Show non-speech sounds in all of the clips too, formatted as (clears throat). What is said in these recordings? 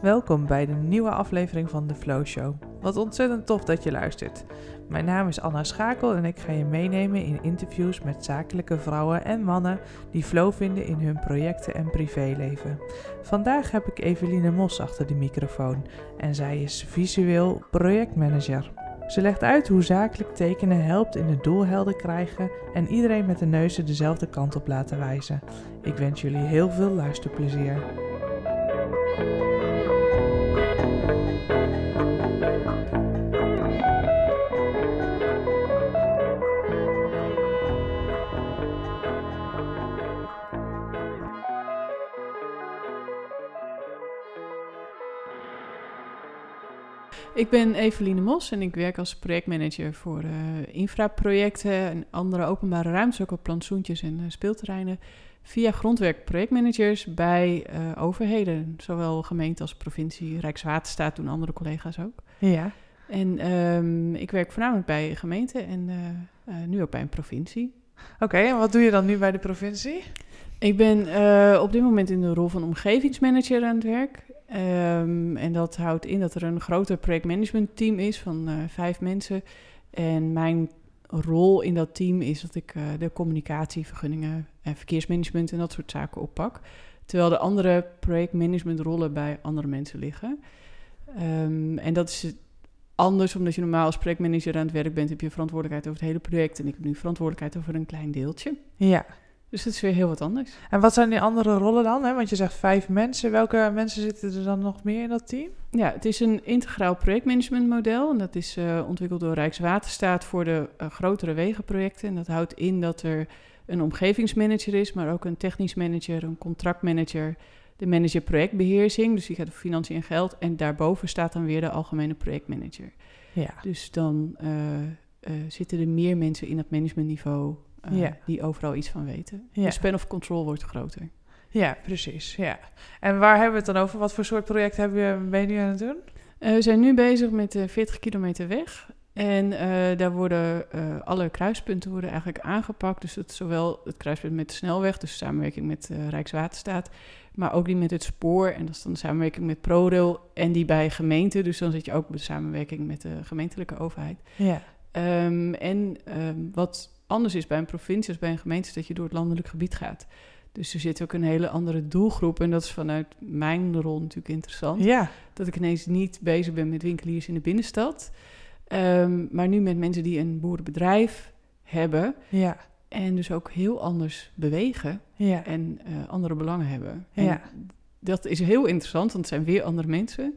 Welkom bij de nieuwe aflevering van de Flow Show. Wat ontzettend tof dat je luistert. Mijn naam is Anna Schakel en ik ga je meenemen in interviews met zakelijke vrouwen en mannen die flow vinden in hun projecten en privéleven. Vandaag heb ik Eveline Mos achter de microfoon en zij is visueel projectmanager. Ze legt uit hoe zakelijk tekenen helpt in het doel helder krijgen en iedereen met de neuzen dezelfde kant op laten wijzen. Ik wens jullie heel veel luisterplezier. Ik ben Eveline Mos en ik werk als projectmanager voor uh, infraprojecten en andere openbare ruimtes, ook op plantsoentjes en uh, speelterreinen, via grondwerkprojectmanagers bij uh, overheden, zowel gemeente als provincie, Rijkswaterstaat doen andere collega's ook. Ja. En um, ik werk voornamelijk bij gemeenten en nu ook bij een provincie. Oké, okay, en wat doe je dan nu bij de provincie? Ik ben op dit moment in de rol van omgevingsmanager aan het werk. Um, en dat houdt in dat er een groter projectmanagementteam is van uh, vijf mensen. En mijn rol in dat team is dat ik uh, de communicatie, vergunningen en verkeersmanagement en dat soort zaken oppak. Terwijl de andere projectmanagementrollen bij andere mensen liggen. Um, en dat is anders, omdat je normaal als projectmanager aan het werk bent, heb je verantwoordelijkheid over het hele project. En ik heb nu verantwoordelijkheid over een klein deeltje. Ja. Dus dat is weer heel wat anders. En wat zijn die andere rollen dan? Hè? Want je zegt vijf mensen. Welke mensen zitten er dan nog meer in dat team? Ja, het is een integraal projectmanagementmodel. En dat is uh, ontwikkeld door Rijkswaterstaat voor de uh, grotere wegenprojecten. En dat houdt in dat er een omgevingsmanager is, maar ook een technisch manager, een contractmanager, de manager projectbeheersing. Dus die gaat over financiën en geld. En daarboven staat dan weer de algemene projectmanager. Ja. Dus dan uh, zitten er meer mensen in dat managementniveau uh, Ja. die overal iets van weten. Ja. De span of control wordt groter. Ja, precies. Ja. En waar hebben we het dan over? Wat voor soort project hebben we, ben je nu aan het doen? Uh, we zijn nu bezig met uh, 40 kilometer weg. En uh, daar worden alle kruispunten worden eigenlijk aangepakt. Dus het, zowel het kruispunt met de snelweg, dus samenwerking met Rijkswaterstaat, maar ook die met het spoor. En dat is dan de samenwerking met ProRail en die bij gemeenten. Dus dan zit je ook bij de samenwerking met de gemeentelijke overheid. Ja. Um, en um, wat anders is bij een provincie als bij een gemeente, is dat je door het landelijk gebied gaat. Dus er zit ook een hele andere doelgroep. En dat is vanuit mijn rol natuurlijk interessant. Ja. Dat ik ineens niet bezig ben met winkeliers in de binnenstad. Um, maar nu met mensen die een boerenbedrijf hebben. Ja. En dus ook heel anders bewegen. Ja. En uh, andere belangen hebben. En Ja. dat is heel interessant, want het zijn weer andere mensen.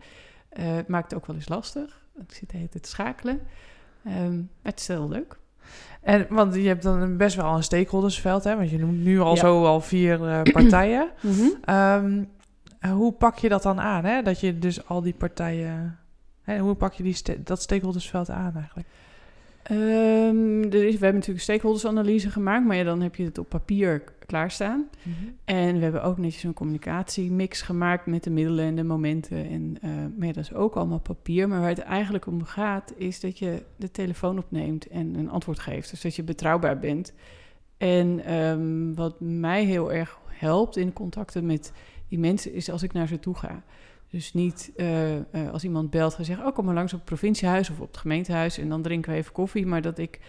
Uh, het maakt het ook wel eens lastig. Ik zit de hele tijd schakelen. Um, maar het is heel leuk. En, want je hebt dan best wel een stakeholdersveld, hè? Want je noemt nu al Ja. zo al vier uh, (clears throat) partijen. Mm -hmm. um, hoe pak je dat dan aan, hè? Dat je dus al die partijen... Hè? Hoe pak je die dat stakeholdersveld aan eigenlijk? Um, is, we hebben natuurlijk een stakeholdersanalyse gemaakt, maar ja, dan heb je het op papier klaarstaan. Mm -hmm. En we hebben ook netjes een communicatiemix gemaakt met de middelen en de momenten. En, uh, maar ja, dat is ook allemaal papier. Maar waar het eigenlijk om gaat, is dat je de telefoon opneemt en een antwoord geeft. Dus dat je betrouwbaar bent. En um, wat mij heel erg helpt in contacten met die mensen, is als ik naar ze toe ga. Dus niet uh, uh, als iemand belt en zegt... oh, kom maar langs op het provinciehuis of op het gemeentehuis... en dan drinken we even koffie. Maar dat ik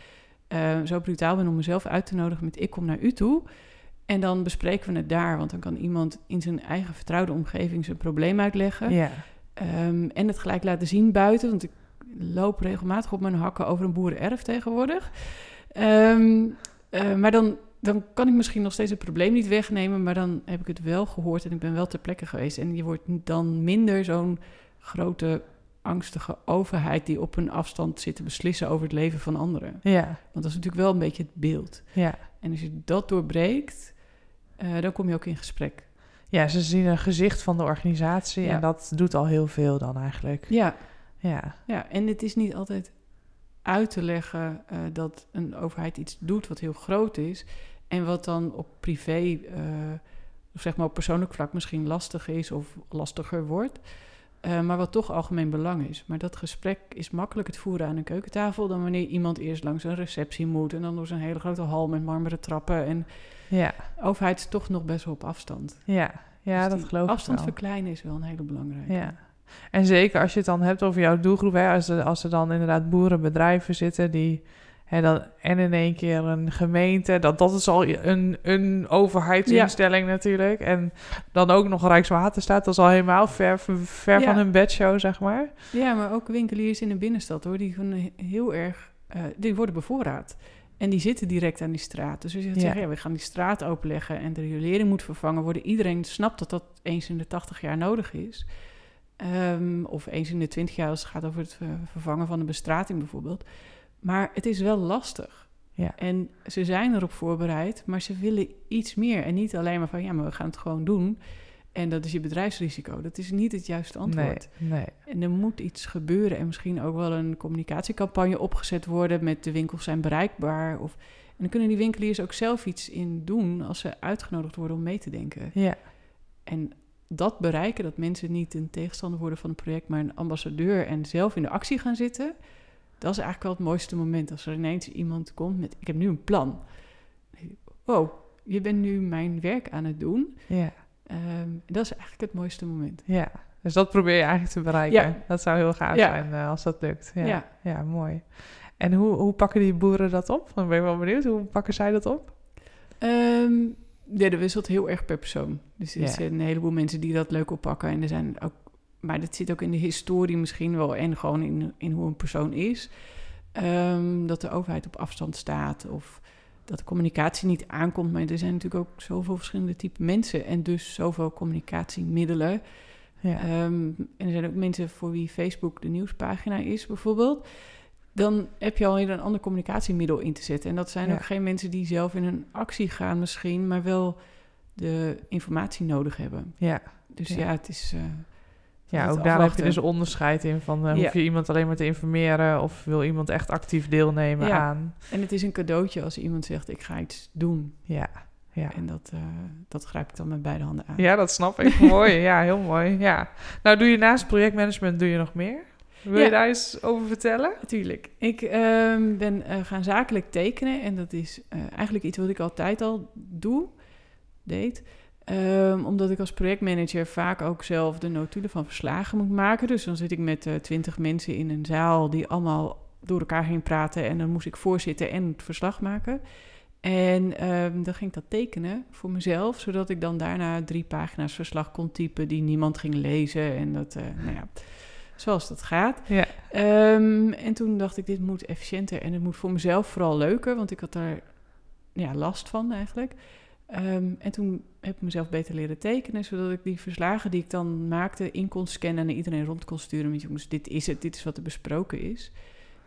uh, zo brutaal ben om mezelf uit te nodigen met... ik kom naar u toe en dan bespreken we het daar. Want dan kan iemand in zijn eigen vertrouwde omgeving zijn probleem uitleggen. Ja. Um, en het gelijk laten zien buiten. Want ik loop regelmatig op mijn hakken over een boerenerf tegenwoordig. Um, maar dan dan kan ik misschien nog steeds het probleem niet wegnemen, maar dan heb ik het wel gehoord en ik ben wel ter plekke geweest. En je wordt dan minder zo'n grote, angstige overheid die op een afstand zit te beslissen over het leven van anderen. Ja. Want dat is natuurlijk wel een beetje het beeld. Ja. En als je dat doorbreekt, uh, dan kom je ook in gesprek. Ja, ze zien een gezicht van de organisatie Ja. en dat doet al heel veel dan eigenlijk. Ja, Ja. ja. en het is niet altijd uit te leggen uh, dat een overheid iets doet wat heel groot is. En wat dan op privé, uh, zeg maar op persoonlijk vlak misschien lastig is of lastiger wordt. Uh, maar wat toch algemeen belang is. Maar dat gesprek is makkelijker te voeren aan een keukentafel dan wanneer iemand eerst langs een receptie moet. En dan door zo'n hele grote hal met marmeren trappen. En Ja. de overheid is toch nog best wel op afstand. Ja. ja Dus dat geloof ik Afstand wel. verkleinen is wel een hele belangrijke. Ja. En zeker als je het dan hebt over jouw doelgroep, hè, als, er, als er dan inderdaad boerenbedrijven zitten die hè, dan, en in één keer een gemeente, dat, dat is al een, een overheidsinstelling natuurlijk. En dan ook nog Rijkswaterstaat, dat is al helemaal ver, ver Ja. van hun bedshow, zeg maar. Ja, maar ook winkeliers in de binnenstad hoor, die gewoon heel erg, eh, die worden bevoorraad. En die zitten direct aan die straat. Dus als je gaat Ja. zeggen, ja, we gaan die straat openleggen en de riolering moet vervangen worden, iedereen snapt dat dat eens in de 80 jaar nodig is. Ehm, of eens in de 20 jaar als het gaat over het vervangen van de bestrating bijvoorbeeld. Maar het is wel lastig. Ja. En ze zijn erop voorbereid, maar ze willen iets meer. En niet alleen maar van, ja, maar we gaan het gewoon doen. En dat is je bedrijfsrisico. Dat is niet het juiste antwoord. Nee, nee. En er moet iets gebeuren en misschien ook wel een communicatiecampagne opgezet worden met de winkels zijn bereikbaar. Of, en dan kunnen die winkeliers ook zelf iets in doen als ze uitgenodigd worden om mee te denken. Ja, En dat bereiken, dat mensen niet een tegenstander worden van het project, maar een ambassadeur en zelf in de actie gaan zitten, dat is eigenlijk wel het mooiste moment. Als er ineens iemand komt met, ik heb nu een plan. Wow, je bent nu mijn werk aan het doen. ja, Ehm, dat is eigenlijk het mooiste moment. ja. Dus dat probeer je eigenlijk te bereiken. Ja. Dat zou heel gaaf Ja. zijn eh, als dat lukt. Ja, ja. Ja. mooi. En hoe, hoe pakken die boeren dat op? Dan ben ik wel benieuwd. Hoe pakken zij dat op? Ehm, ja, dat wisselt heel erg per persoon. Dus er Ja. zijn een heleboel mensen die dat leuk oppakken. En er zijn ook, maar dat zit ook in de historie misschien wel en gewoon in, in hoe een persoon is. Ehm, dat de overheid op afstand staat of dat de communicatie niet aankomt. Maar er zijn natuurlijk ook zoveel verschillende typen mensen en dus zoveel communicatiemiddelen. Ja, Ehm, en er zijn ook mensen voor wie Facebook de nieuwspagina is, bijvoorbeeld. Dan heb je alweer een ander communicatiemiddel in te zetten. En dat zijn Ja. ook geen mensen die zelf in een actie gaan, misschien, maar wel de informatie nodig hebben. ja. Dus Ja. ja, het is. eh, Ja, ook daar heb je dus onderscheid in van eh, Ja. hoef je iemand alleen maar te informeren of wil iemand echt actief deelnemen Ja. aan. En het is een cadeautje als iemand zegt: Ik ga iets doen. Ja, ja. En dat, eh, dat grijp ik dan met beide handen aan. Ja, dat snap ik. mooi. Ja, heel mooi. Ja. Nou, doe je naast projectmanagement doe je nog meer? Wil je daar eens over vertellen? Natuurlijk. Ik ehm, ben eh, gaan zakelijk tekenen en dat is eh, eigenlijk iets wat ik altijd al doe, deed. Ehm, omdat ik als projectmanager vaak ook zelf de notulen van verslagen moet maken. Dus dan zit ik met eh, twintig mensen in een zaal die allemaal door elkaar heen praten en dan moest ik voorzitten en het verslag maken. En ehm, dan ging ik dat tekenen voor mezelf, zodat ik dan daarna drie pagina's verslag kon typen die niemand ging lezen. En dat, nou ja, zoals dat gaat. Ja. Ehm, en toen dacht ik, dit moet efficiënter en het moet voor mezelf vooral leuker, want ik had daar ja, last van eigenlijk. Ehm, en toen heb ik mezelf beter leren tekenen, zodat ik die verslagen die ik dan maakte in kon scannen en naar iedereen rond kon sturen. Met jongens, dit is het, dit is wat er besproken is.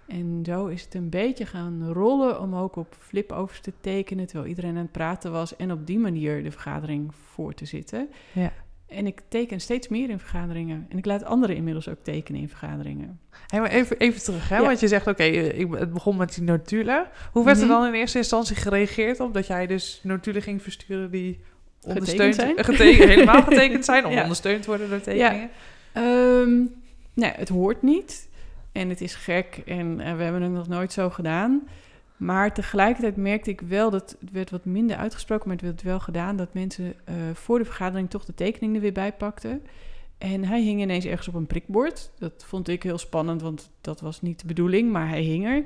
En zo is het een beetje gaan rollen om ook op flipovers te tekenen, terwijl iedereen aan het praten was. En op die manier de vergadering voor te zitten. Ja. En ik teken steeds meer in vergaderingen. En ik laat anderen inmiddels ook tekenen in vergaderingen. Hey, maar even, even terug, hè? Ja. want je zegt, oké, eh, ik het begon met die notulen. Hoe werd er Mhm. dan in eerste instantie gereageerd op dat jij dus notulen ging versturen die ondersteund zijn? eh, geteken- helemaal (laughs) getekend zijn Ja. ondersteund worden door tekeningen? Ehm, nee, het hoort niet. En het is gek. En eh, we hebben het nog nooit zo gedaan. Maar tegelijkertijd merkte ik wel dat het werd wat minder uitgesproken, maar het werd wel gedaan dat mensen eh, voor de vergadering toch de tekening er weer bij pakten. En hij hing ineens ergens op een prikbord. Dat vond ik heel spannend, want dat was niet de bedoeling, maar hij hing er.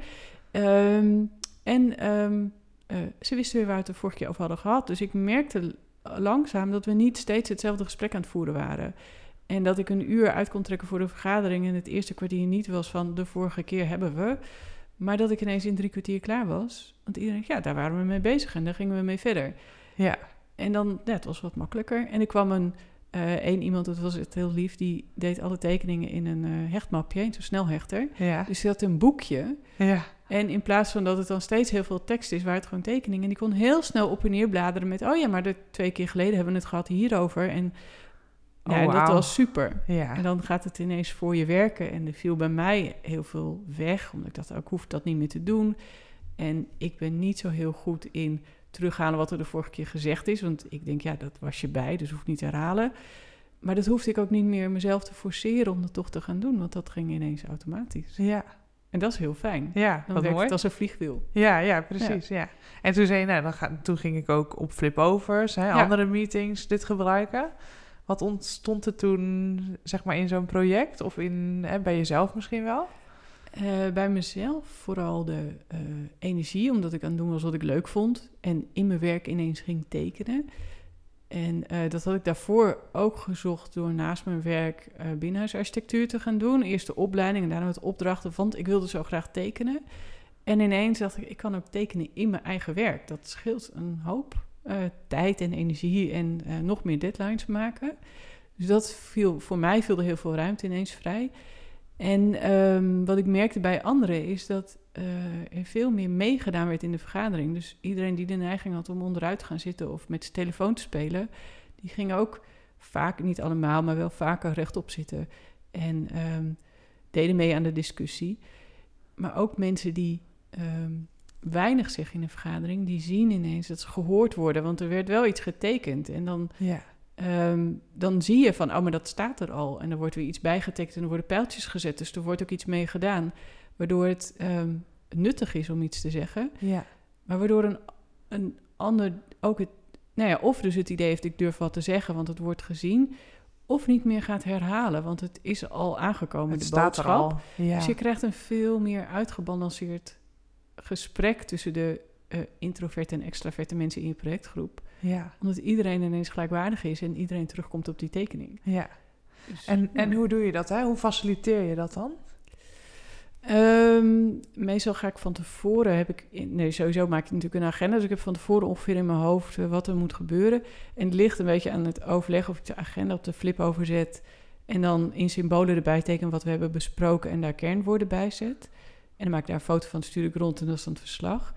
Ehm, en ehm, eh, ze wisten weer waar we het de vorige keer over hadden gehad. Dus ik merkte langzaam dat we niet steeds hetzelfde gesprek aan het voeren waren. En dat ik een uur uit kon trekken voor de vergadering en het eerste kwartier niet was van de vorige keer hebben we. Maar dat ik ineens in drie kwartier klaar was. Want iedereen, ja, daar waren we mee bezig en daar gingen we mee verder. Ja. En dan, ja, het was wat makkelijker. En er kwam een, eh één iemand, dat was het heel lief, die deed alle tekeningen in een eh, hechtmapje, in zo'n snelhechter. Ja. Dus die had een boekje. Ja. En in plaats van dat het dan steeds heel veel tekst is, waren het gewoon tekeningen. En die kon heel snel op en neer bladeren met, oh ja, maar de twee keer geleden hebben we het gehad hierover. En Oh, ja, dat was super. Ja. En dan gaat het ineens voor je werken. En er viel bij mij heel veel weg, omdat ik dacht, ook hoef dat niet meer te doen. En ik ben niet zo heel goed in terughalen wat er de vorige keer gezegd is. Want ik denk, ja, dat was je bij, dus hoef ik niet te herhalen. Maar dat hoefde ik ook niet meer mezelf te forceren om dat toch te gaan doen, want dat ging ineens automatisch. Ja. En dat is heel fijn. Ja, Dan wat werkt mooi. het als een vliegwiel. Ja, ja, precies. Ja. En toen zei je, nou, dan ga, toen ging ik ook op flipovers, hè, Ja. andere meetings, dit gebruiken. Wat ontstond er toen, zeg maar, in zo'n project? Of in, hè, bij jezelf misschien wel? Eh, bij mezelf vooral de eh, energie, omdat ik aan doen was wat ik leuk vond. En in mijn werk ineens ging tekenen. En eh, dat had ik daarvoor ook gezocht door naast mijn werk binnenhuisarchitectuur te gaan doen. Eerst de opleiding en daarna met opdrachten, want ik wilde zo graag tekenen. En ineens dacht ik, ik kan ook tekenen in mijn eigen werk. Dat scheelt een hoop eh, tijd en energie en eh, nog meer deadlines maken. Dus dat viel, voor mij viel er heel veel ruimte ineens vrij. En ehm, wat ik merkte bij anderen is dat eh, er veel meer meegedaan werd in de vergadering. Dus iedereen die de neiging had om onderuit te gaan zitten of met zijn telefoon te spelen, die ging ook vaak, niet allemaal, maar wel vaker rechtop zitten. En ehm, deden mee aan de discussie. Maar ook mensen die ehm, weinig zeggen in een vergadering, die zien ineens dat ze gehoord worden. Want er werd wel iets getekend. En dan Ja. Ehm, dan zie je van, oh, maar dat staat er al. En er wordt weer iets bijgetekend en er worden pijltjes gezet. Dus er wordt ook iets mee gedaan. Waardoor het ehm, nuttig is om iets te zeggen. Ja. Maar waardoor een, een ander ook het... Nou ja, of dus het idee heeft, ik durf wat te zeggen, want het wordt gezien. Of niet meer gaat herhalen, want het is al aangekomen, Het de staat er boodschap. al. Ja. Dus je krijgt een veel meer uitgebalanceerd gesprek... tussen de eh, introverte en extraverte mensen in je projectgroep ja. omdat iedereen ineens gelijkwaardig is en iedereen terugkomt op die tekening. Ja. Dus, En, en hoe doe je dat? Hè? Hoe faciliteer je dat dan? Ehm, meestal ga ik van tevoren, heb ik, nee sowieso maak ik natuurlijk een agenda, dus ik heb van tevoren ongeveer in mijn hoofd eh, wat er moet gebeuren. En het ligt een beetje aan het overleg of ik de agenda op de flip overzet en dan in symbolen erbij teken wat we hebben besproken en daar kernwoorden bij zet. En dan maak ik daar een foto van, stuur ik rond en dat is dan het verslag.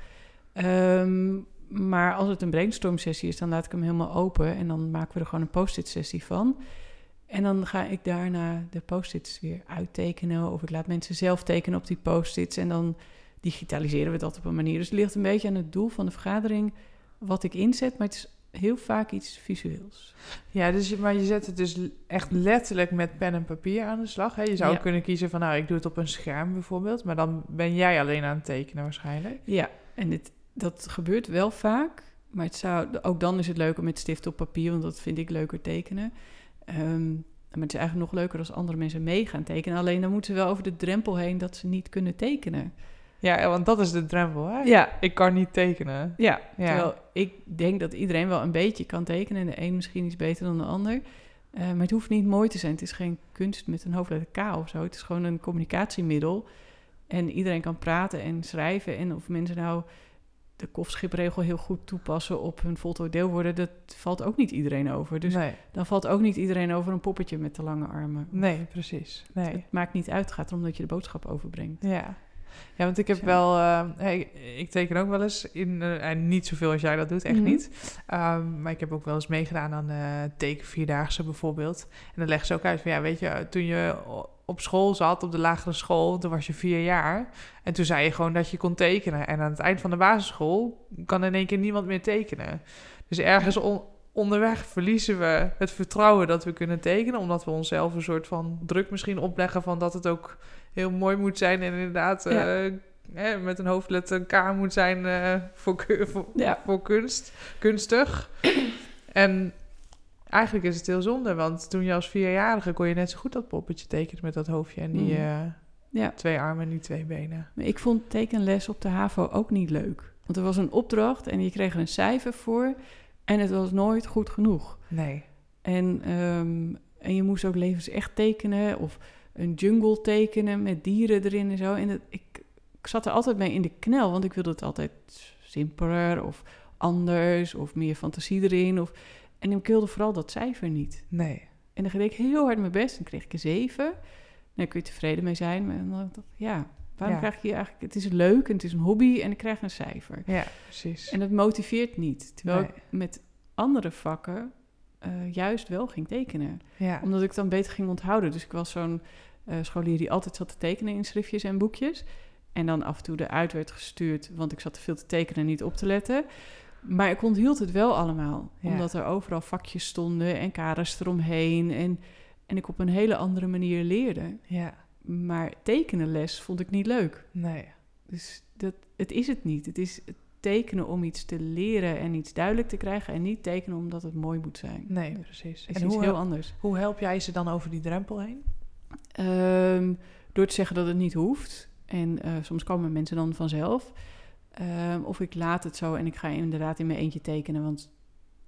Ehm, maar als het een brainstorm sessie is, dan laat ik hem helemaal open en dan maken we er gewoon een post-it sessie van. En dan ga ik daarna de post-its weer uittekenen. Of ik laat mensen zelf tekenen op die post-its. En dan digitaliseren we dat op een manier. Dus het ligt een beetje aan het doel van de vergadering wat ik inzet. Maar het is heel vaak iets visueels. Ja, dus je, maar je zet het dus echt letterlijk met pen en papier aan de slag. Hè? Je zou Ja. ook kunnen kiezen van, nou, ik doe het op een scherm bijvoorbeeld. Maar dan ben jij alleen aan het tekenen waarschijnlijk. Ja, en het, dat gebeurt wel vaak. Maar het zou, ook dan is het leuker met stift op papier. Want dat vind ik leuker tekenen. Ehm, maar het is eigenlijk nog leuker als andere mensen mee gaan tekenen. Alleen dan moeten ze wel over de drempel heen dat ze niet kunnen tekenen. Ja, want dat is de drempel, hè? Ja, Ik kan niet tekenen. Ja, Ja. terwijl ik denk dat iedereen wel een beetje kan tekenen... en de een misschien iets beter dan de ander. Eh, maar het hoeft niet mooi te zijn. Het is geen kunst met een hoofdletter K of zo. Het is gewoon een communicatiemiddel. En iedereen kan praten en schrijven. En of mensen nou de kofschipregel heel goed toepassen... op hun voltooid deelwoorden... dat valt ook niet iedereen over. Dus nee, dan valt ook niet iedereen over een poppetje met de lange armen. nee, precies. Nee. Het maakt niet uit. Het gaat erom dat je de boodschap overbrengt. Ja. Ja, want ik heb wel... eh, hey, ik, teken ook wel eens in... eh, en niet zoveel als jij dat doet, echt Mhm. niet. Ehm, maar ik heb ook wel eens meegedaan aan eh tekenvierdaagse bijvoorbeeld. En dan leggen ze ook uit van... Ja, weet je, toen je op school zat, op de lagere school... toen was je vier jaar. En toen zei je gewoon dat je kon tekenen. En aan het eind van de basisschool... kan in één keer niemand meer tekenen. Dus ergens on- onderweg verliezen we het vertrouwen dat we kunnen tekenen... omdat we onszelf een soort van druk misschien opleggen... van dat het ook heel mooi moet zijn en inderdaad... Ja. eh, hè, met een hoofdletter K moet zijn eh, voor, voor, Ja. voor kunst, kunstig. en eigenlijk is het heel zonde, want toen je als vierjarige kon je net zo goed dat poppetje tekenen met dat hoofdje en die Mhm. eh, Ja. twee armen en die twee benen. Maar ik vond tekenles op de HAVO ook niet leuk. Want er was een opdracht en je kreeg er een cijfer voor. En het was nooit goed genoeg. Nee. En, ehm, en je moest ook levensecht tekenen of een jungle tekenen met dieren erin en zo. En dat, ik, ik zat er altijd mee in de knel, want ik wilde het altijd simpeler of anders of meer fantasie erin. Of, en ik wilde vooral dat cijfer niet. Nee. En dan deed ik heel hard mijn best en kreeg ik een 7. Daar kun je tevreden mee zijn. Maar dan ja, waarom Ja. krijg hier eigenlijk... Het is leuk en het is een hobby en ik krijg een cijfer. Ja, precies. En dat motiveert niet. Terwijl Nee. ik met andere vakken eh, juist wel ging tekenen. ja. Omdat ik dan beter ging onthouden. Dus ik was zo'n eh, scholier die altijd zat te tekenen in schriftjes en boekjes. En dan af en toe eruit werd gestuurd, want ik zat te veel te tekenen en niet op te letten. Maar ik onthield het wel allemaal. Ja. Omdat er overal vakjes stonden en kaders eromheen. En, en ik op een hele andere manier leerde. ja. Maar tekenenles vond ik niet leuk. Nee. Dus dat, het is het niet. Het is het tekenen om iets te leren en iets duidelijk te krijgen... en niet tekenen omdat het mooi moet zijn. Nee, precies. Het En is iets hoe, heel anders. hoe help jij ze dan over die drempel heen? Ehm, door te zeggen dat het niet hoeft. En eh, soms komen mensen dan vanzelf. Ehm, of ik laat het zo en ik ga inderdaad in mijn eentje tekenen. Want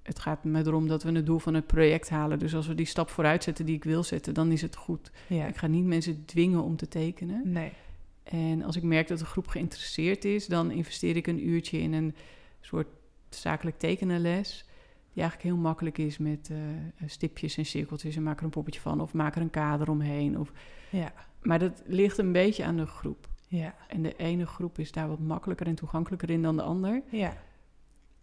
het gaat me erom dat we het doel van het project halen. Dus als we die stap vooruit zetten die ik wil zetten, dan is het goed. Ja. Ik ga niet mensen dwingen om te tekenen. Nee. En als ik merk dat de groep geïnteresseerd is, dan investeer ik een uurtje in een soort zakelijk tekenenles. Die eigenlijk heel makkelijk is met eh, stipjes en cirkeltjes en maak er een poppetje van. Of maak er een kader omheen. Of... Ja. Maar dat ligt een beetje aan de groep. Ja. En de ene groep is daar wat makkelijker en toegankelijker in dan de ander. Ja.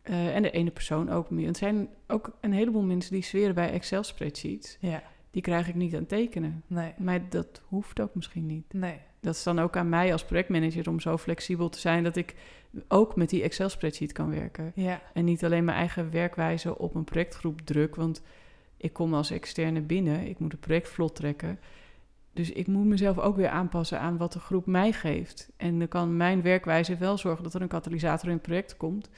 Eh, en de ene persoon ook meer. Het zijn ook een heleboel mensen die zweren bij Excel-spreadsheets. Ja. Die krijg ik niet aan tekenen. Nee. Maar dat hoeft ook misschien niet. Nee. Dat is dan ook aan mij als projectmanager om zo flexibel te zijn... dat ik ook met die Excel-spreadsheet kan werken. Ja. En niet alleen mijn eigen werkwijze op een projectgroep druk. Want ik kom als externe binnen. Ik moet het project vlot trekken. Dus ik moet mezelf ook weer aanpassen aan wat de groep mij geeft. En dan kan mijn werkwijze wel zorgen dat er een katalysator in het project komt.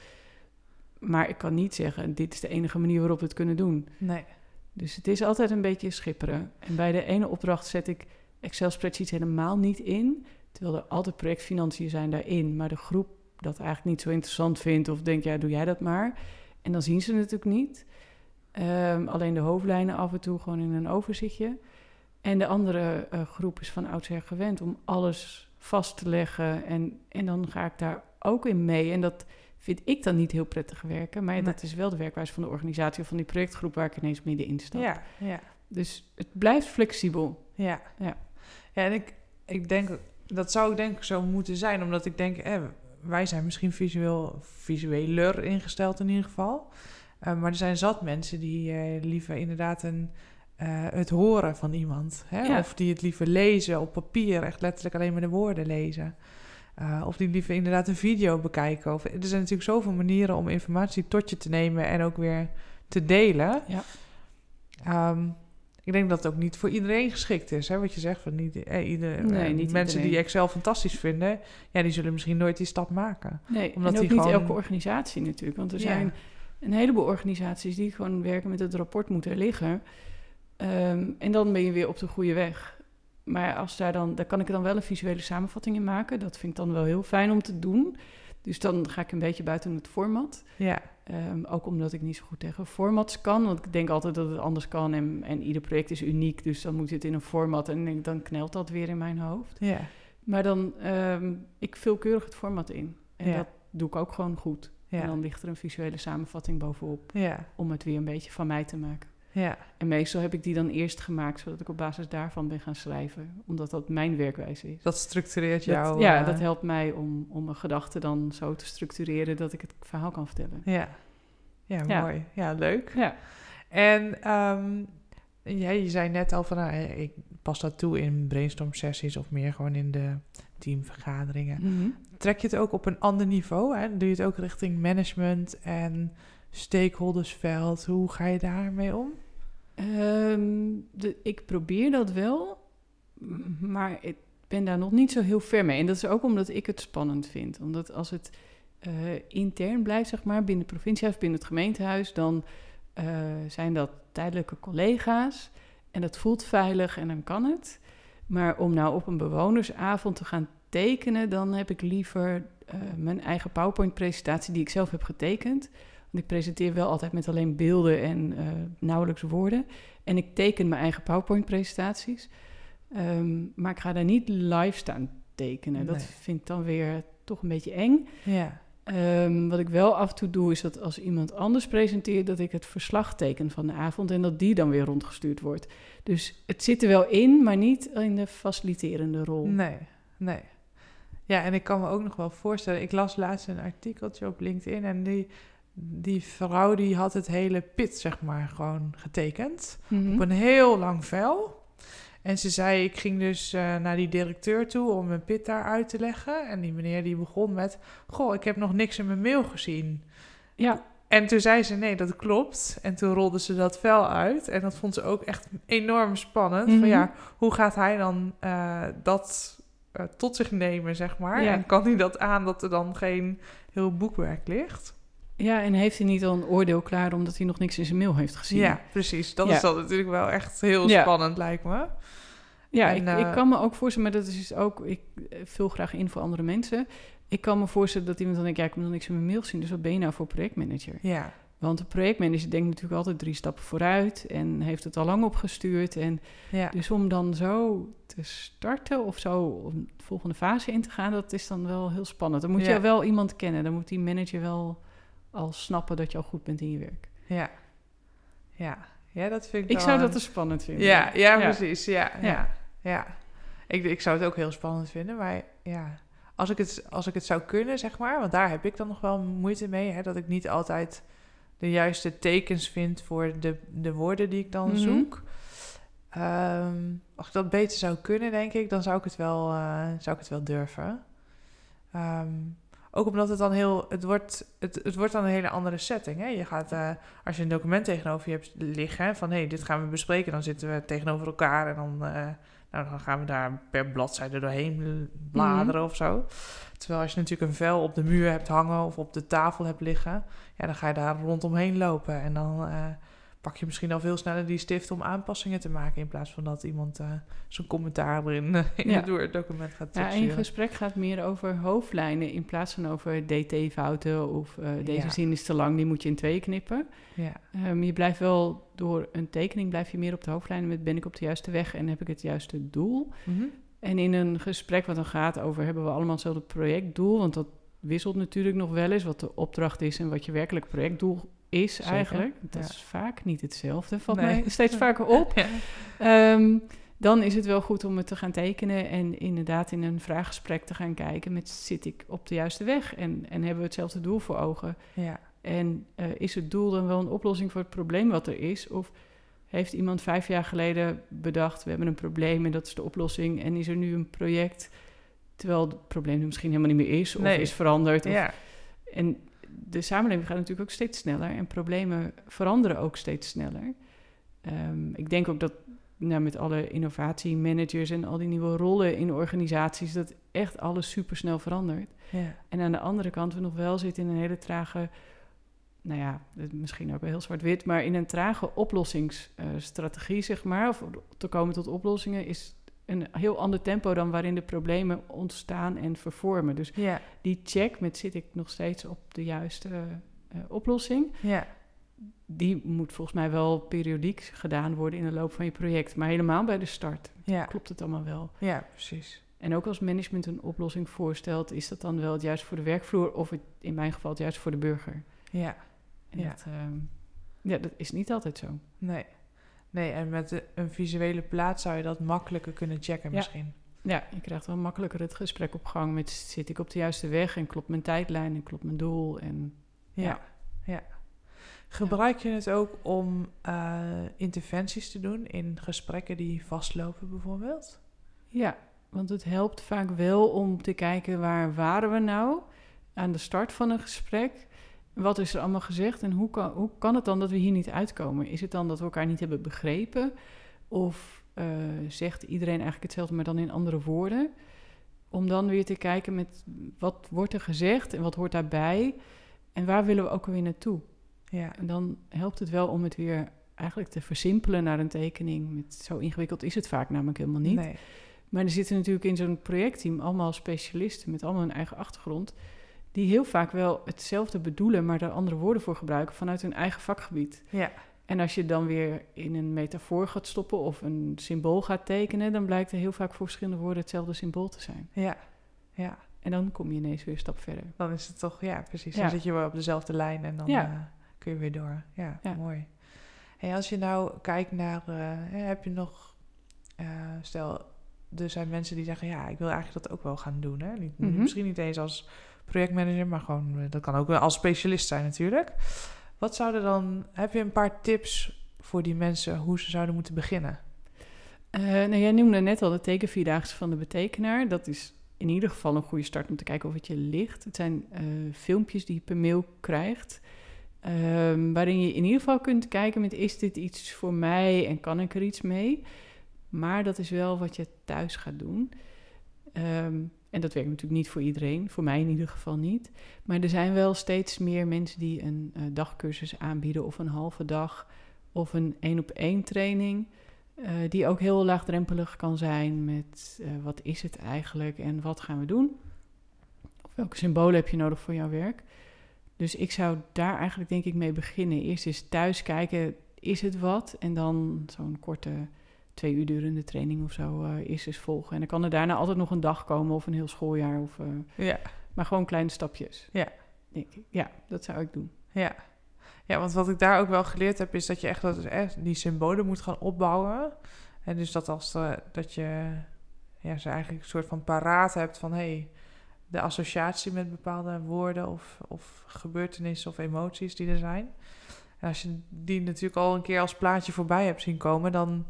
Maar ik kan niet zeggen, dit is de enige manier waarop we het kunnen doen. Nee. Dus het is altijd een beetje schipperen. En bij de ene opdracht zet ik Excel-spreadsheets helemaal niet in. Terwijl er altijd projectfinanciën zijn daarin. Maar de groep dat eigenlijk niet zo interessant vindt of denkt, ja, doe jij dat maar. En dan zien ze het natuurlijk niet. Ehm, alleen de hoofdlijnen af en toe gewoon in een overzichtje. En de andere eh, groep is van oudsher gewend om alles vast te leggen. En, en dan ga ik daar ook in mee. En dat vind ik dan niet heel prettig werken. Maar dat is wel de werkwijze van de organisatie of van die projectgroep waar ik ineens middenin stap. Ja. Ja. Dus het blijft flexibel. Ja. Ja. Ja, en ik, ik denk, dat zou ik denk ik zo moeten zijn, omdat ik denk, eh, wij zijn misschien visueel, visueler ingesteld in ieder geval. Eh, maar er zijn zat mensen die eh, liever inderdaad een, het horen van iemand. Hè? Ja. Of die het liever lezen op papier, echt letterlijk alleen maar de woorden lezen. Of die liever inderdaad een video bekijken. Of, er zijn natuurlijk zoveel manieren om informatie tot je te nemen en ook weer te delen. Ja. Ehm, ik denk dat het ook niet voor iedereen geschikt is. Hè? Wat je zegt, van niet, eh, ieder, Nee, eh, niet mensen die. Excel fantastisch vinden... ja, die zullen misschien nooit die stap maken. Nee, Omdat en ook die niet gewoon- elke organisatie natuurlijk. Want er Ja. zijn een heleboel organisaties die gewoon werken met het rapport moeten liggen. Ehm, en dan ben je weer op de goede weg. Maar als daar dan, daar kan ik er dan wel een visuele samenvatting in maken. Dat vind ik dan wel heel fijn om te doen. Dus dan ga ik een beetje buiten het format. Ja, Ehm, ook omdat ik niet zo goed tegen formats kan. Want ik denk altijd dat het anders kan. En, en ieder project is uniek. Dus dan moet het in een format. En dan knelt dat weer in mijn hoofd. ja, Maar dan, ehm ik vul keurig het format in. En Ja. dat doe ik ook gewoon goed. En ja, dan ligt er een visuele samenvatting bovenop. ja, Om het weer een beetje van mij te maken. Ja, En meestal heb ik die dan eerst gemaakt. Zodat ik op basis daarvan ben gaan schrijven. Omdat dat mijn werkwijze is. dat structureert Dat- jou. ja, eh, dat helpt mij om, om mijn gedachten dan zo te structureren dat ik het verhaal kan vertellen. Ja. Ja, Ja. mooi. Ja, leuk. Ja, En ja, je zei net al van, nou, eh, ik pas dat toe in brainstorm sessies of meer gewoon in de teamvergaderingen. Mhm. Trek je het ook op een ander niveau? Hè? Doe je het ook richting management en stakeholdersveld? Hoe ga je daarmee om? Ehm, de, ik probeer dat wel, maar ik ben daar nog niet zo heel ver mee. En dat is ook omdat ik het spannend vind. Omdat als het eh, intern blijft, zeg maar, binnen het provinciehuis, binnen het gemeentehuis, dan eh, zijn dat tijdelijke collega's. En dat voelt veilig en dan kan het. Maar om nou op een bewonersavond te gaan tekenen, dan heb ik liever eh, mijn eigen PowerPoint-presentatie die ik zelf heb getekend. Want ik presenteer wel altijd met alleen beelden en eh, nauwelijks woorden. En ik teken mijn eigen PowerPoint-presentaties. Ehm, maar ik ga daar niet live staan tekenen. Dat vind ik dan weer toch een beetje eng. Ja, Ehm, wat ik wel af en toe doe, is dat als iemand anders presenteert, dat ik het verslag teken van de avond en dat die dan weer rondgestuurd wordt. Dus het zit er wel in, maar niet in de faciliterende rol. nee, nee. Ja, en ik kan me ook nog wel voorstellen, ik las laatst een artikeltje op LinkedIn en die, die vrouw die had het hele pit, zeg maar, gewoon getekend. Mhm. op een heel lang vel. En ze zei, ik ging dus eh, naar die directeur toe om mijn pit daar uit te leggen. En die meneer die begon met, goh, ik heb nog niks in mijn mail gezien. Ja, En toen zei ze, nee, dat klopt. En toen rolde ze dat vel uit. En dat vond ze ook echt enorm spannend. Mhm. Van ja, hoe gaat hij dan eh, dat eh, tot zich nemen, zeg maar? Ja. En kan hij dat aan dat er dan geen heel boekwerk ligt? Ja, en heeft hij niet al een oordeel klaar omdat hij nog niks in zijn mail heeft gezien? Ja, precies. Dat Ja. is dan natuurlijk wel echt heel Ja. spannend, lijkt me. Ja, En, ik, eh, ik kan me ook voorstellen, maar dat is dus ook, ik eh, vul graag in voor andere mensen. Ik kan me voorstellen dat iemand dan denkt, ja, ik heb nog niks in mijn mail zien, dus wat ben je nou voor projectmanager? Ja, Want de projectmanager denkt natuurlijk altijd drie stappen vooruit en heeft het al lang opgestuurd. En ja. dus om dan zo te starten of zo om de volgende fase in te gaan, dat is dan wel heel spannend. Dan moet Ja. je wel iemand kennen, dan moet die manager wel al snappen dat je al goed bent in je werk. ja. Ja, ja dat vind ik Ik zou een- dat dus spannend vinden. Ja, ja, Ja. precies. Ja, ja. Ja. ja. Ik, ik zou het ook heel spannend vinden, maar ja, als ik, het, als ik het zou kunnen, zeg maar, want daar heb ik dan nog wel moeite mee, hè, dat ik niet altijd de juiste tekens vind voor de, de woorden die ik dan Mhm. zoek. Ehm, als ik dat beter zou kunnen, denk ik, dan zou ik het wel, eh, zou ik het wel durven. Ehm, ook omdat het dan heel, het wordt, het, het wordt dan een hele andere setting. Hè? Je gaat, eh, als je een document tegenover je hebt liggen, van hé, hey, dit gaan we bespreken, dan zitten we tegenover elkaar en dan, eh, nou, dan gaan we daar per bladzijde doorheen bladeren of zo. Terwijl als je natuurlijk een vel op de muur hebt hangen of op de tafel hebt liggen, ja, dan ga je daar rondomheen lopen en dan eh, pak je misschien al veel sneller die stift om aanpassingen te maken in plaats van dat iemand eh zijn commentaar erin in Ja. het Word-document gaat Ja, en je terugsturen. gesprek gaat meer over hoofdlijnen in plaats van over dt-fouten of eh, deze Ja. zin is te lang, die moet je in twee knippen. Ja, Ehm, je blijft wel door een tekening blijf je meer op de hoofdlijnen met ben ik op de juiste weg en heb ik het juiste doel. Mhm. En in een gesprek wat dan gaat over hebben we allemaal hetzelfde projectdoel, want dat wisselt natuurlijk nog wel eens wat de opdracht is en wat je werkelijk projectdoel is Zeker, eigenlijk. Dat ja. is vaak niet hetzelfde, valt Nee. mij steeds (laughs) vaker op. Ja. Ehm, dan is het wel goed om het te gaan tekenen en inderdaad in een vraaggesprek te gaan kijken met zit ik op de juiste weg en, en hebben we hetzelfde doel voor ogen? ja, En eh, is het doel dan wel een oplossing voor het probleem wat er is? Of heeft iemand vijf jaar geleden bedacht, we hebben een probleem en dat is de oplossing en is er nu een project terwijl het probleem er misschien helemaal niet meer is of Nee. is veranderd? Of, ja. en de samenleving gaat natuurlijk ook steeds sneller en problemen veranderen ook steeds sneller. Ehm, ik denk ook dat nou, met alle innovatiemanagers en al die nieuwe rollen in organisaties, dat echt alles super snel verandert. ja. En aan de andere kant we nog wel zitten in een hele trage, nou ja, misschien ook wel heel zwart-wit, maar in een trage oplossingsstrategie, zeg maar, of te komen tot oplossingen, is een heel ander tempo dan waarin de problemen ontstaan en vervormen. Dus ja. die check met zit ik nog steeds op de juiste eh, oplossing, ja. die moet volgens mij wel periodiek gedaan worden in de loop van je project, maar helemaal bij de start. ja. Klopt het allemaal wel? ja, precies. En ook als management een oplossing voorstelt, is dat dan wel het juist voor de werkvloer of het, in mijn geval het juist voor de burger? Ja, En Ja. Dat, ehm, ja, dat is niet altijd zo. nee. Nee, en met een visuele plaat zou je dat makkelijker kunnen checken Ja. misschien. Ja, je krijgt wel makkelijker het gesprek op gang met zit ik op de juiste weg en klopt mijn tijdlijn en klopt mijn doel. En Ja, Ja. ja. Gebruik je het ook om eh, interventies te doen in gesprekken die vastlopen bijvoorbeeld? ja, want het helpt vaak wel om te kijken waar waren we nou aan de start van een gesprek. Wat is er allemaal gezegd en hoe kan, hoe kan het dan dat we hier niet uitkomen? Is het dan dat we elkaar niet hebben begrepen? Of eh, zegt iedereen eigenlijk hetzelfde, maar dan in andere woorden? Om dan weer te kijken met wat wordt er gezegd en wat hoort daarbij? En waar willen we ook alweer naartoe? Ja, En dan helpt het wel om het weer eigenlijk te versimpelen naar een tekening. Met, zo ingewikkeld is het vaak namelijk helemaal niet. nee. Maar er zitten natuurlijk in zo'n projectteam allemaal specialisten met allemaal hun eigen achtergrond. Die heel vaak wel hetzelfde bedoelen, maar er andere woorden voor gebruiken vanuit hun eigen vakgebied. Ja, En als je dan weer in een metafoor gaat stoppen of een symbool gaat tekenen, dan blijkt er heel vaak voor verschillende woorden hetzelfde symbool te zijn. ja, ja. En dan kom je inees weer een stap verder. Dan is het toch, ja, precies. Ja. Dan zit je wel op dezelfde lijn en dan Ja. eh, kun je weer door. Ja, Ja. mooi. En als je nou kijkt naar, eh, heb je nog, eh, stel, er zijn mensen die zeggen, ja, ik wil eigenlijk dat ook wel gaan doen. Hè? Niet, Mhm. Misschien niet eens als projectmanager, maar gewoon, eh, dat kan ook wel als specialist zijn natuurlijk. Wat zouden dan, heb je een paar tips voor die mensen hoe ze zouden moeten beginnen? Eh, nou, jij noemde net al de tekenvierdaagse van de betekenaar. Dat is in ieder geval een goede start om te kijken of het je ligt. Het zijn eh, filmpjes die je per mail krijgt. Ehm, waarin je in ieder geval kunt kijken met is dit iets voor mij en kan ik er iets mee? Maar dat is wel wat je thuis gaat doen. Ehm, en dat werkt natuurlijk niet voor iedereen, voor mij in ieder geval niet. Maar er zijn wel steeds meer mensen die een uh, dagcursus aanbieden of een halve dag of een één op één training. Uh, die ook heel laagdrempelig kan zijn met uh, wat is het eigenlijk en wat gaan we doen? Of welke symbolen heb je nodig voor jouw werk? Dus ik zou daar eigenlijk denk ik mee beginnen. Eerst eens thuis kijken, is het wat? En dan zo'n korte twee uur durende training of zo uh, eerst eens volgen. En dan kan er daarna altijd nog een dag komen of een heel schooljaar. Of, ja. Maar gewoon kleine stapjes. Ja. Denk ik. Ja, dat zou ik doen. Ja. Ja, want wat ik daar ook wel geleerd heb, is dat je echt, dat, eh, die symbolen moet gaan opbouwen. En dus dat als uh, dat je ja, ze eigenlijk een soort van paraat hebt van hé, hey, de associatie met bepaalde woorden of, of gebeurtenissen of emoties die er zijn. En als je die natuurlijk al een keer als plaatje voorbij hebt zien komen, dan,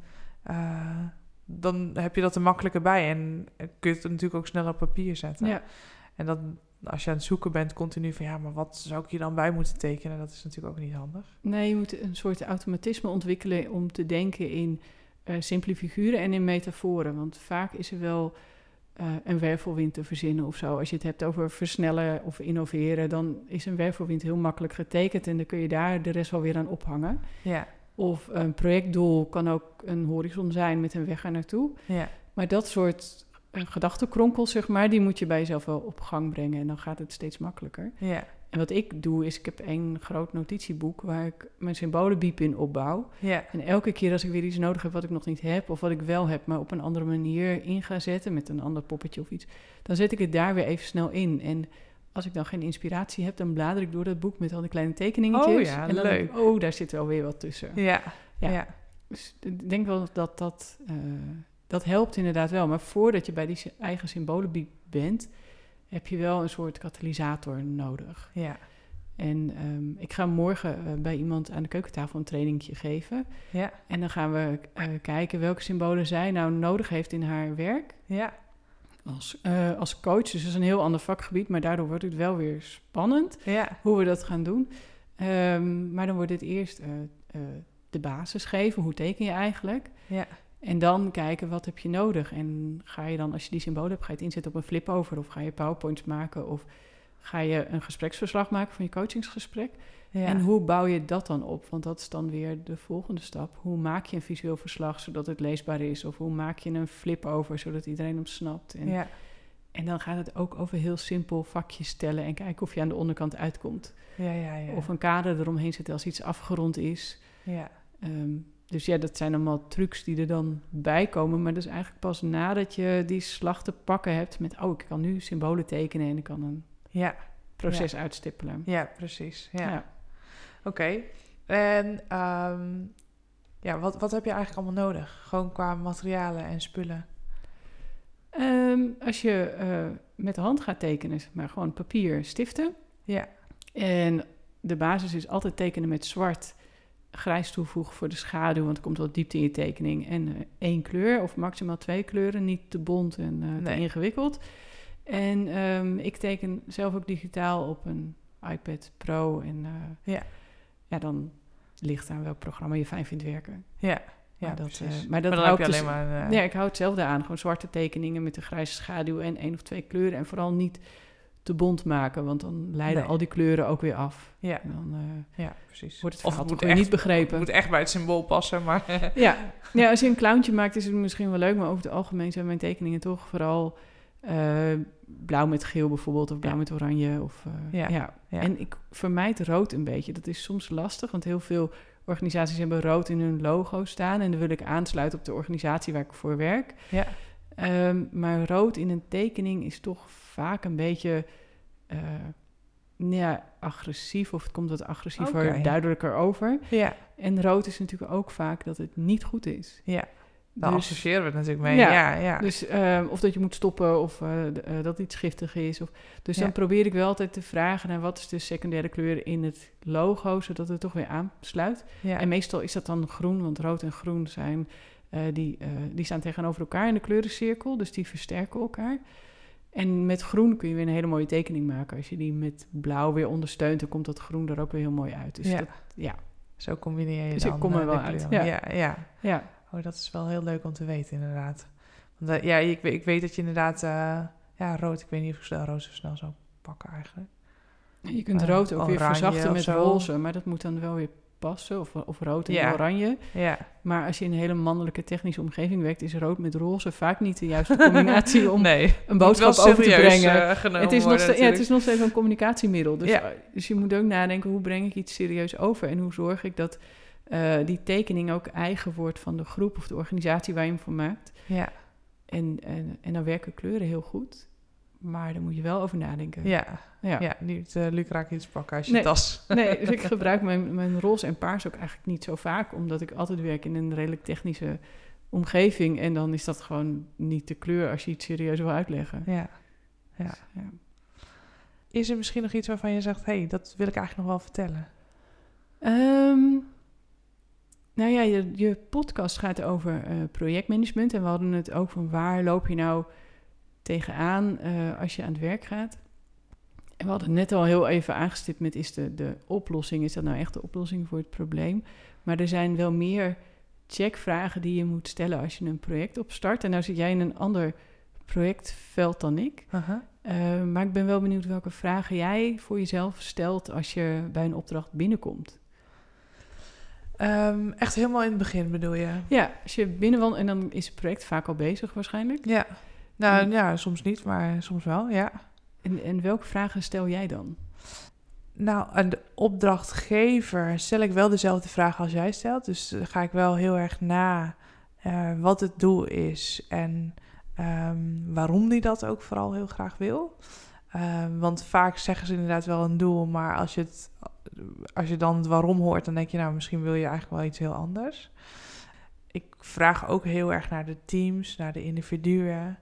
uh, dan heb je dat er makkelijker bij. En kun je het natuurlijk ook sneller op papier zetten. Ja. En dan als je aan het zoeken bent, continu van ja, maar wat zou ik hier dan bij moeten tekenen? Dat is natuurlijk ook niet handig. Nee, je moet een soort automatisme ontwikkelen om te denken in uh, simpele figuren en in metaforen. Want vaak is er wel uh, een wervelwind te verzinnen of zo. Als je het hebt over versnellen of innoveren, dan is een wervelwind heel makkelijk getekend en dan kun je daar de rest wel weer aan ophangen. Ja. Of een projectdoel kan ook een horizon zijn met een weg er naartoe. Ja. Maar dat soort een gedachtenkronkel, zeg maar, die moet je bij jezelf wel op gang brengen. En dan gaat het steeds makkelijker. Ja. En wat ik doe, is ik heb één groot notitieboek waar ik mijn symbolenbiep in opbouw. Ja. En elke keer als ik weer iets nodig heb wat ik nog niet heb, of wat ik wel heb, maar op een andere manier in ga zetten, met een ander poppetje of iets, dan zet ik het daar weer even snel in. En als ik dan geen inspiratie heb, dan blader ik door dat boek met al die kleine tekeningetjes. Oh ja, en dan leuk. ik, oh, daar zit wel weer wat tussen. Ja. Ja. ja. Dus ik denk wel dat dat, uh, dat helpt inderdaad wel. Maar voordat je bij die eigen symbolen bent, heb je wel een soort katalysator nodig. Ja. En um, ik ga morgen uh, bij iemand aan de keukentafel een trainingje geven. Ja. En dan gaan we uh, kijken welke symbolen zij nou nodig heeft in haar werk. Ja. Als, uh, als coach. Dus dat is een heel ander vakgebied, maar daardoor wordt het wel weer spannend Ja. hoe we dat gaan doen. Um, maar dan wordt het eerst de basis geven. Hoe teken je eigenlijk? Ja. En dan kijken wat heb je nodig. En ga je dan, als je die symbolen hebt, ga je het inzetten op een flip over. Of ga je powerpoints maken. Of ga je een gespreksverslag maken van je coachingsgesprek. Ja. En hoe bouw je dat dan op? Want dat is dan weer de volgende stap. Hoe maak je een visueel verslag zodat het leesbaar is? Of hoe maak je een flip over zodat iedereen hem snapt? En, ja. en dan gaat het ook over heel simpel vakjes stellen en kijken of je aan de onderkant uitkomt. Ja, ja, ja. Of een kader eromheen zetten als iets afgerond is. Ja. Um, dus ja, dat zijn allemaal trucs die er dan bij komen. Maar dat is eigenlijk pas nadat je die slag te pakken hebt met... oh, ik kan nu symbolen tekenen en ik kan een ja. proces uitstippelen. Ja, precies. Ja. Oké. Okay. En um, ja, wat, wat heb je eigenlijk allemaal nodig? Gewoon qua materialen en spullen? Um, als je uh, met de hand gaat tekenen, zeg maar gewoon papier, stiften. Ja. En de basis is altijd tekenen met zwart grijs toevoegen voor de schaduw, want er komt wat diepte in je tekening. En uh, één kleur of maximaal twee kleuren, niet te bont en uh, Nee. te ingewikkeld. En um, ik teken zelf ook digitaal op een iPad Pro. En Ja. Ja, dan ligt aan welk programma je fijn vindt werken. Ja. Ja, maar dat, uh, maar dat dan heb ik je dus- alleen maar... Ja, ik hou hetzelfde aan. Gewoon zwarte tekeningen met een grijze schaduw en één of twee kleuren. En vooral niet te bont maken, want dan leiden Nee. al die kleuren ook weer af. Ja, dan uh, ja, precies. wordt het Of het moet echt- niet begrepen. Het moet echt bij het symbool passen, maar... Ja. (laughs) ja, als je een clowntje maakt is het misschien wel leuk, maar over het algemeen zijn mijn tekeningen toch vooral eh, blauw met geel bijvoorbeeld, of blauw Ja. met oranje. Of, eh, Ja, ja. En ik vermijd rood een beetje. Dat is soms lastig, want heel veel organisaties hebben rood in hun logo staan en dan wil ik aansluiten op de organisatie waar ik voor werk. Ja. Ehm, maar rood in een tekening is toch vaak een beetje eh, ja, agressief, of het komt wat agressiever, duidelijker over. Ja, En rood is natuurlijk ook vaak dat het niet goed is. ja. Daar Dus- associëren we het natuurlijk mee. Ja, Ja, ja. Dus ehm, of dat je moet stoppen of eh, eh, dat iets giftig is. Of, dus Ja. dan probeer ik wel altijd te vragen naar wat is de secundaire kleur in het logo, zodat het toch weer aansluit. ja. En meestal is dat dan groen, want rood en groen zijn, eh, die, die staan tegenover elkaar in de kleurencirkel, dus die versterken elkaar. En met groen kun je weer een hele mooie tekening maken. Als je die met blauw weer ondersteunt, dan komt dat groen er ook weer heel mooi uit. Dus Ja. dat, ja. Zo combineer je Dus dan ik kom er wel uit, ja. ja, ja. Oh, dat is wel heel leuk om te weten, inderdaad. Want eh, ja, ik, weet- ik weet dat je inderdaad... eh, ja, rood. Ik weet niet of ik snel rood zo snel zou pakken eigenlijk. Je kunt Eh, rood ook weer verzachten met roze, maar dat moet dan wel weer passen. Of, of rood en Ja. oranje. Ja, Maar als je in een hele mannelijke technische omgeving werkt, is rood met roze vaak niet de juiste combinatie om (laughs) nee. een boodschap over te brengen. genomen het, is nog worden steeds, ja, het is nog steeds een communicatiemiddel. Dus, Ja. dus je moet ook nadenken, hoe breng ik iets serieus over? En hoe zorg ik dat eh, die tekening ook eigen wordt van de groep of de organisatie waar je hem voor maakt. Ja, En, en, en dan werken kleuren heel goed. Maar daar moet je wel over nadenken. ja, Ja. ja. niet uh, lucraak iets pakken als je Nee. tas. (laughs) Nee, dus ik (laughs) gebruik mijn, mijn roze en paars ook eigenlijk niet zo vaak, omdat ik altijd werk in een redelijk technische omgeving. En dan is dat gewoon niet de kleur als je iets serieus wil uitleggen. Ja. ja. Dus, ja. Is er misschien nog iets waarvan je zegt... hé, hey, dat wil ik eigenlijk nog wel vertellen? Ehm, nou ja, je, je podcast gaat over eh, projectmanagement. En we hadden het ook van waar loop je nou tegenaan eh, als je aan het werk gaat. En we hadden net al heel even aangestipt met is de, de oplossing, is dat nou echt de oplossing voor het probleem? Maar er zijn wel meer checkvragen die je moet stellen als je een project opstart. En nou zit jij in een ander projectveld dan ik. Uh, maar ik ben wel benieuwd welke vragen jij voor jezelf stelt als je bij een opdracht binnenkomt. Um, echt helemaal in het begin bedoel je? Ja, als je binnenwandelt en dan is het project vaak al bezig waarschijnlijk. Ja, nou en, ja, soms niet, maar soms wel, ja. En, en welke vragen stel jij dan? Nou, aan de opdrachtgever stel ik wel dezelfde vraag als jij stelt. Dus uh, ga ik wel heel erg na uh, wat het doel is en um, waarom die dat ook vooral heel graag wil. Uh, want vaak zeggen ze inderdaad wel een doel, maar als je, het, als je dan het waarom hoort, dan denk je, nou, misschien wil je eigenlijk wel iets heel anders. Ik vraag ook heel erg naar de teams, naar de individuen.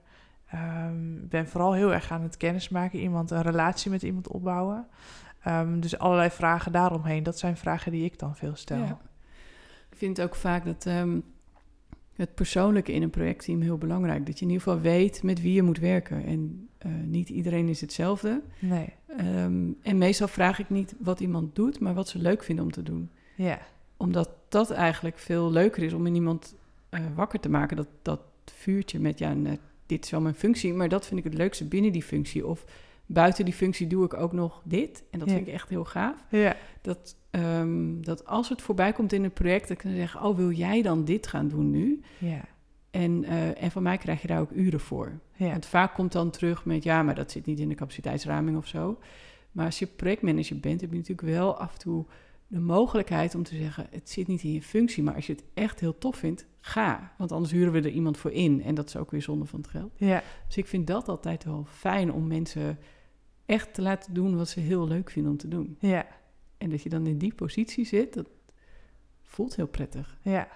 Ik um, ben vooral heel erg aan het kennismaken, iemand een relatie met iemand opbouwen. Um, dus allerlei vragen daaromheen, dat zijn vragen die ik dan veel stel. Ik vind ook vaak dat het persoonlijke in een projectteam heel belangrijk. Dat je in ieder geval weet met wie je moet werken. En uh, niet iedereen is hetzelfde. Nee. Um, en meestal vraag ik niet wat iemand doet, maar wat ze leuk vinden om te doen. Ja. Omdat dat eigenlijk veel leuker is om in iemand uh, wakker te maken. Dat, dat vuurtje met, ja, net, dit is wel mijn functie, maar dat vind ik het leukste binnen die functie. Of buiten die functie doe ik ook nog dit. En dat ja. vind ik echt heel gaaf. Ja. Dat, um, dat als het voorbij komt in het project, dat ik kan zeggen, oh, wil jij dan dit gaan doen nu? Ja. En, uh, en van mij krijg je daar ook uren voor. Ja. Want vaak komt dan terug met, ja, maar dat zit niet in de capaciteitsraming of zo. Maar als je projectmanager bent, heb je natuurlijk wel af en toe de mogelijkheid om te zeggen, het zit niet in je functie, maar als je het echt heel tof vindt, ga. Want anders huren we er iemand voor in en dat is ook weer zonde van het geld. Ja. Dus ik vind dat altijd wel fijn om mensen echt te laten doen wat ze heel leuk vinden om te doen. Ja. En dat je dan in die positie zit, dat voelt heel prettig. Ja.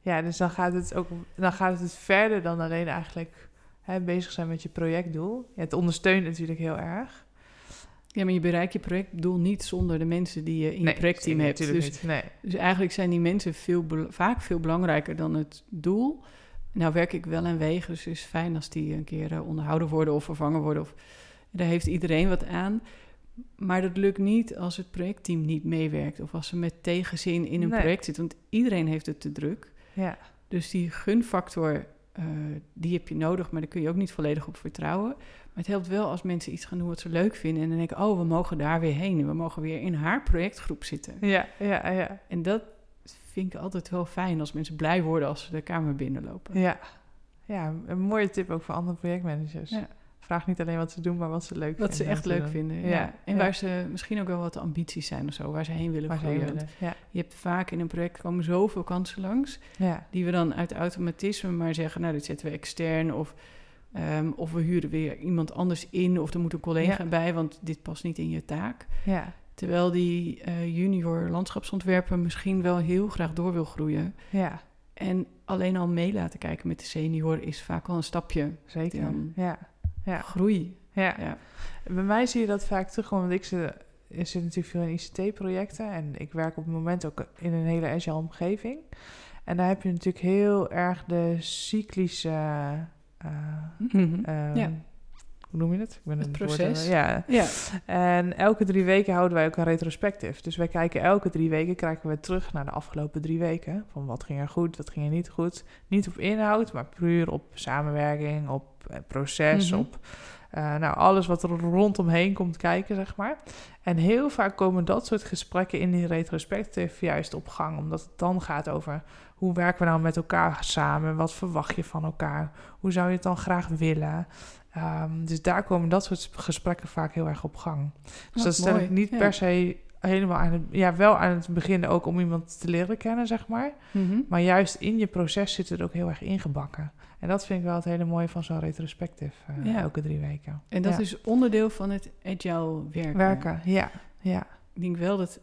Ja, dus dan gaat het ook dan gaat het verder dan alleen eigenlijk hè, bezig zijn met je projectdoel. Ja, het ondersteunt natuurlijk heel erg. Ja, maar je bereikt je projectdoel niet zonder de mensen die je in nee, je projectteam hebt. Dus, niet. Nee. dus eigenlijk zijn die mensen veel, vaak veel belangrijker dan het doel. Nou werk ik wel aan wegen, dus het is fijn als die een keer uh, onderhouden worden of vervangen worden. Of, daar heeft iedereen wat aan. Maar dat lukt niet als het projectteam niet meewerkt of als ze met tegenzin in een Nee. project zitten. Want iedereen heeft het te druk. Ja. Dus die gunfactor, uh, die heb je nodig, maar daar kun je ook niet volledig op vertrouwen. Maar het helpt wel als mensen iets gaan doen wat ze leuk vinden. En dan denken, oh, we mogen daar weer heen. En we mogen weer in haar projectgroep zitten. Ja, ja, ja. En dat vind ik altijd wel fijn als mensen blij worden als ze de kamer binnenlopen. Ja, ja een mooie tip ook voor andere projectmanagers. Ja. Vraag niet alleen wat ze doen, maar wat ze leuk wat vinden. ze echt leuk vinden. Ja. Ja, En ja. waar ze misschien ook wel wat ambities zijn of zo, waar ze heen willen Waar groeien. willen. Ja. Je hebt vaak in een project komen zoveel kansen langs, Ja. die we dan uit automatisme maar zeggen, nou, dit zetten we extern of, um, of we huren weer iemand anders in of er moet een collega bij, want dit past niet in je taak. Ja. Terwijl die uh, junior landschapsontwerper misschien wel heel graag door wil groeien. ja, En alleen al mee laten kijken met de senior is vaak al een stapje. zeker. Dan- Ja. Ja. Groei. Ja. Ja. Bij mij zie je dat vaak terug, want ik zit, ik zit natuurlijk veel in ICT-projecten en ik werk op het moment ook in een hele agile omgeving. En daar heb je natuurlijk heel erg de cyclische, uh, Mhm. um, Ja. hoe noem je het? Ik ben Het een proces. ja. Ja, En elke drie weken houden wij ook een retrospectief. Dus wij kijken elke drie weken kijken we terug naar de afgelopen drie weken. Van wat ging er goed, wat ging er niet goed. Niet op inhoud, maar puur op samenwerking, op eh, proces, Mhm. op eh, nou, alles wat er rondomheen komt kijken, zeg maar. En heel vaak komen dat soort gesprekken in die retrospectief juist op gang. Omdat het dan gaat over hoe werken we nou met elkaar samen? Wat verwacht je van elkaar? Hoe zou je het dan graag willen? Ehm, dus daar komen dat soort gesprekken vaak heel erg op gang. Dus dat mooi, ik niet ja. per se helemaal aan het... Ja, wel aan het begin ook om iemand te leren kennen, zeg maar. Mhm. Maar juist in je proces zit het ook heel erg ingebakken. En dat vind ik wel het hele mooie van zo'n retrospectief eh, Ja. elke drie weken. En dat Ja. is onderdeel van het agile werken. Werken, ja. ja. Ik denk wel dat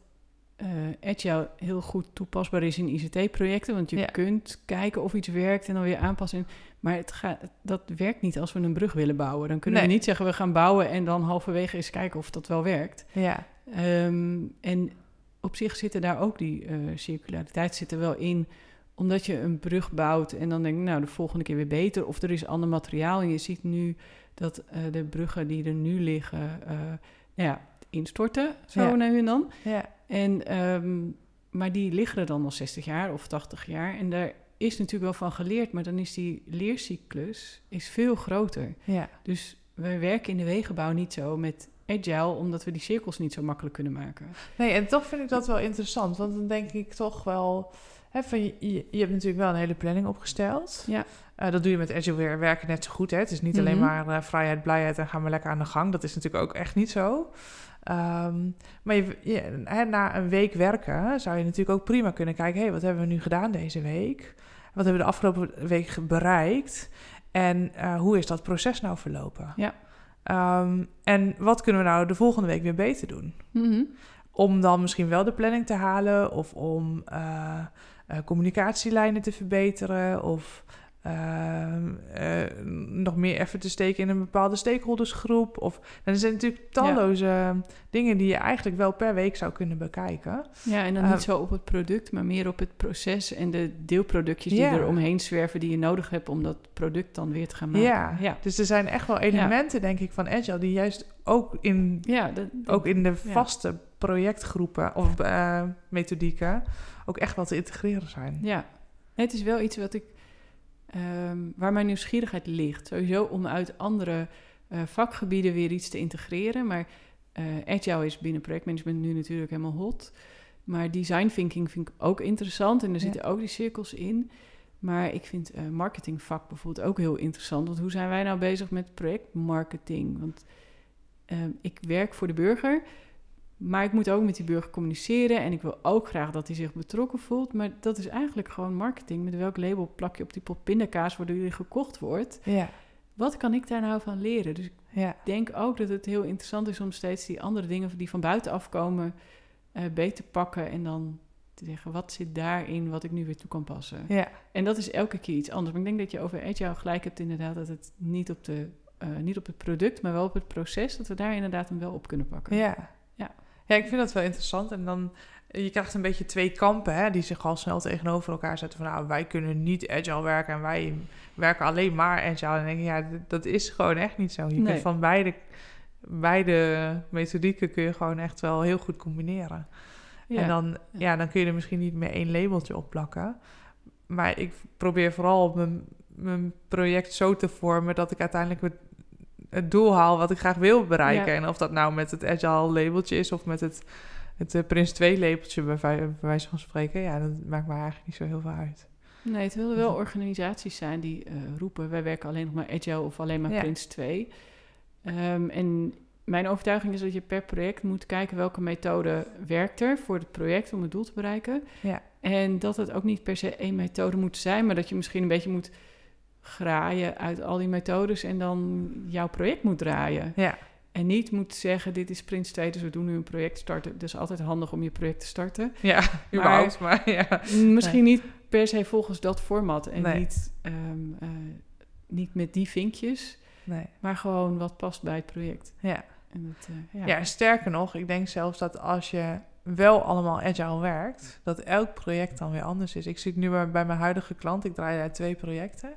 eh, agile heel goed toepasbaar is in ICT-projecten. Want je Ja. kunt kijken of iets werkt en dan weer aanpassen. Maar het gaat, dat werkt niet als we een brug willen bouwen. Dan kunnen we niet zeggen we gaan bouwen en dan halverwege eens kijken of dat wel werkt. ja. Ehm, en op zich zitten daar ook die eh, circulariteit zit er wel in. Omdat je een brug bouwt en dan denk je, nou, de volgende keer weer beter. Of er is ander materiaal. En je ziet nu dat eh, de bruggen die er nu liggen, eh, nou ja, instorten, zo Ja. nu en dan. ja. En, ehm, maar die liggen er dan al 60 jaar of 80 jaar. En daar is natuurlijk wel van geleerd, maar dan is die leercyclus is veel groter. ja. Dus we werken in de wegenbouw niet zo met agile, omdat we die cirkels niet zo makkelijk kunnen maken. Nee, en toch vind ik dat wel interessant. Want dan denk ik toch wel... Hè, van je, je, hebt natuurlijk wel een hele planning opgesteld. Ja. Eh, dat doe je met Agile weer werken net zo goed. Hè? Het is niet alleen Mhm. maar eh, vrijheid, blijheid en gaan we lekker aan de gang. Dat is natuurlijk ook echt niet zo. Ehm, maar je, je- hè, na een week werken zou je natuurlijk ook prima kunnen kijken... hé, hey, wat hebben we nu gedaan deze week? Wat hebben we de afgelopen week bereikt? En eh, hoe is dat proces nou verlopen? Ja. Ehm, en wat kunnen we nou de volgende week weer beter doen? Mhm. om dan misschien wel de planning te halen of om eh, communicatielijnen te verbeteren of nog meer effort te steken in een bepaalde stakeholdersgroep. Of, dan zijn natuurlijk talloze dingen die je eigenlijk wel per week zou kunnen bekijken. Ja, en dan Eh, niet zo op het product, maar meer op het proces en de deelproductjes die er omheen zwerven die je nodig hebt om dat product dan weer te gaan maken. Ja. ja. Dus er zijn echt wel elementen, denk ik, van Agile die juist ook in, Ja, dat, ook in de vaste projectgroepen of eh, methodieken ook echt wel te integreren zijn. Ja, het is wel iets wat ik, ehm, waar mijn nieuwsgierigheid ligt. Sowieso om uit andere eh, vakgebieden weer iets te integreren. Maar eh agile is binnen projectmanagement nu natuurlijk helemaal hot. Maar design thinking vind ik ook interessant en er Ja. zitten ook die cirkels in. Maar ik vind eh marketingvak bijvoorbeeld ook heel interessant. Want hoe zijn wij nou bezig met projectmarketing? Want ehm, ik werk voor de burger, maar ik moet ook met die burger communiceren. En ik wil ook graag dat hij zich betrokken voelt. Maar dat is eigenlijk gewoon marketing. Met welk label plak je op die pot pindakaas waardoor die gekocht wordt? Ja, Wat kan ik daar nou van leren? Dus ik ja. denk ook dat het heel interessant is om steeds die andere dingen die van buitenaf komen eh beter te pakken. En dan te zeggen, wat zit daarin wat ik nu weer toe kan passen? ja. En dat is elke keer iets anders. Maar ik denk dat je over agile gelijk hebt inderdaad dat het niet op, de, eh, niet op het product, maar wel op het proces, dat we daar inderdaad hem wel op kunnen pakken. Ja. Ja. ik vind dat wel interessant. En dan, je krijgt een beetje twee kampen hè, die zich al snel tegenover elkaar zetten. Van nou, wij kunnen niet agile werken en wij werken alleen maar agile. En dan denk ik, ja, dat is gewoon echt niet zo. Je Nee. kunt van beide, beide methodieken kun je gewoon echt wel heel goed combineren. Ja. En dan, ja, dan kun je er misschien niet meer één labeltje op plakken. Maar ik probeer vooral mijn, mijn project zo te vormen dat ik uiteindelijk het, doel haal wat ik graag wil bereiken. Ja. En of dat nou met het agile labeltje is of met het, het eh, Prins 2 labeltje bij, wij- bij wijze van spreken. Ja, dat maakt me eigenlijk niet zo heel veel uit. Nee, het willen wel organisaties zijn die eh, roepen... wij werken alleen nog maar agile of alleen maar Ja. Prince 2. Ehm, en mijn overtuiging is dat je per project moet kijken... welke methode werkt er voor het project om het doel te bereiken. Ja. En dat het ook niet per se één methode moet zijn... maar dat je misschien een beetje moet graaien uit al die methodes... en dan jouw project moet draaien. Ja, En niet moet zeggen, dit is Prince 2, dus we doen nu een project starten. Het is altijd handig om je project te starten. ja überhaupt. Maar ja, Misschien niet per se volgens dat format en Nee. niet, ehm, eh, niet met die vinkjes, nee. maar gewoon wat past bij het project. Ja. En dat, eh, Ja. ja. sterker nog, ik denk zelfs dat als je wel allemaal agile werkt, dat elk project dan weer anders is. Ik zie het nu bij bij mijn huidige klant, ik draai daar twee projecten.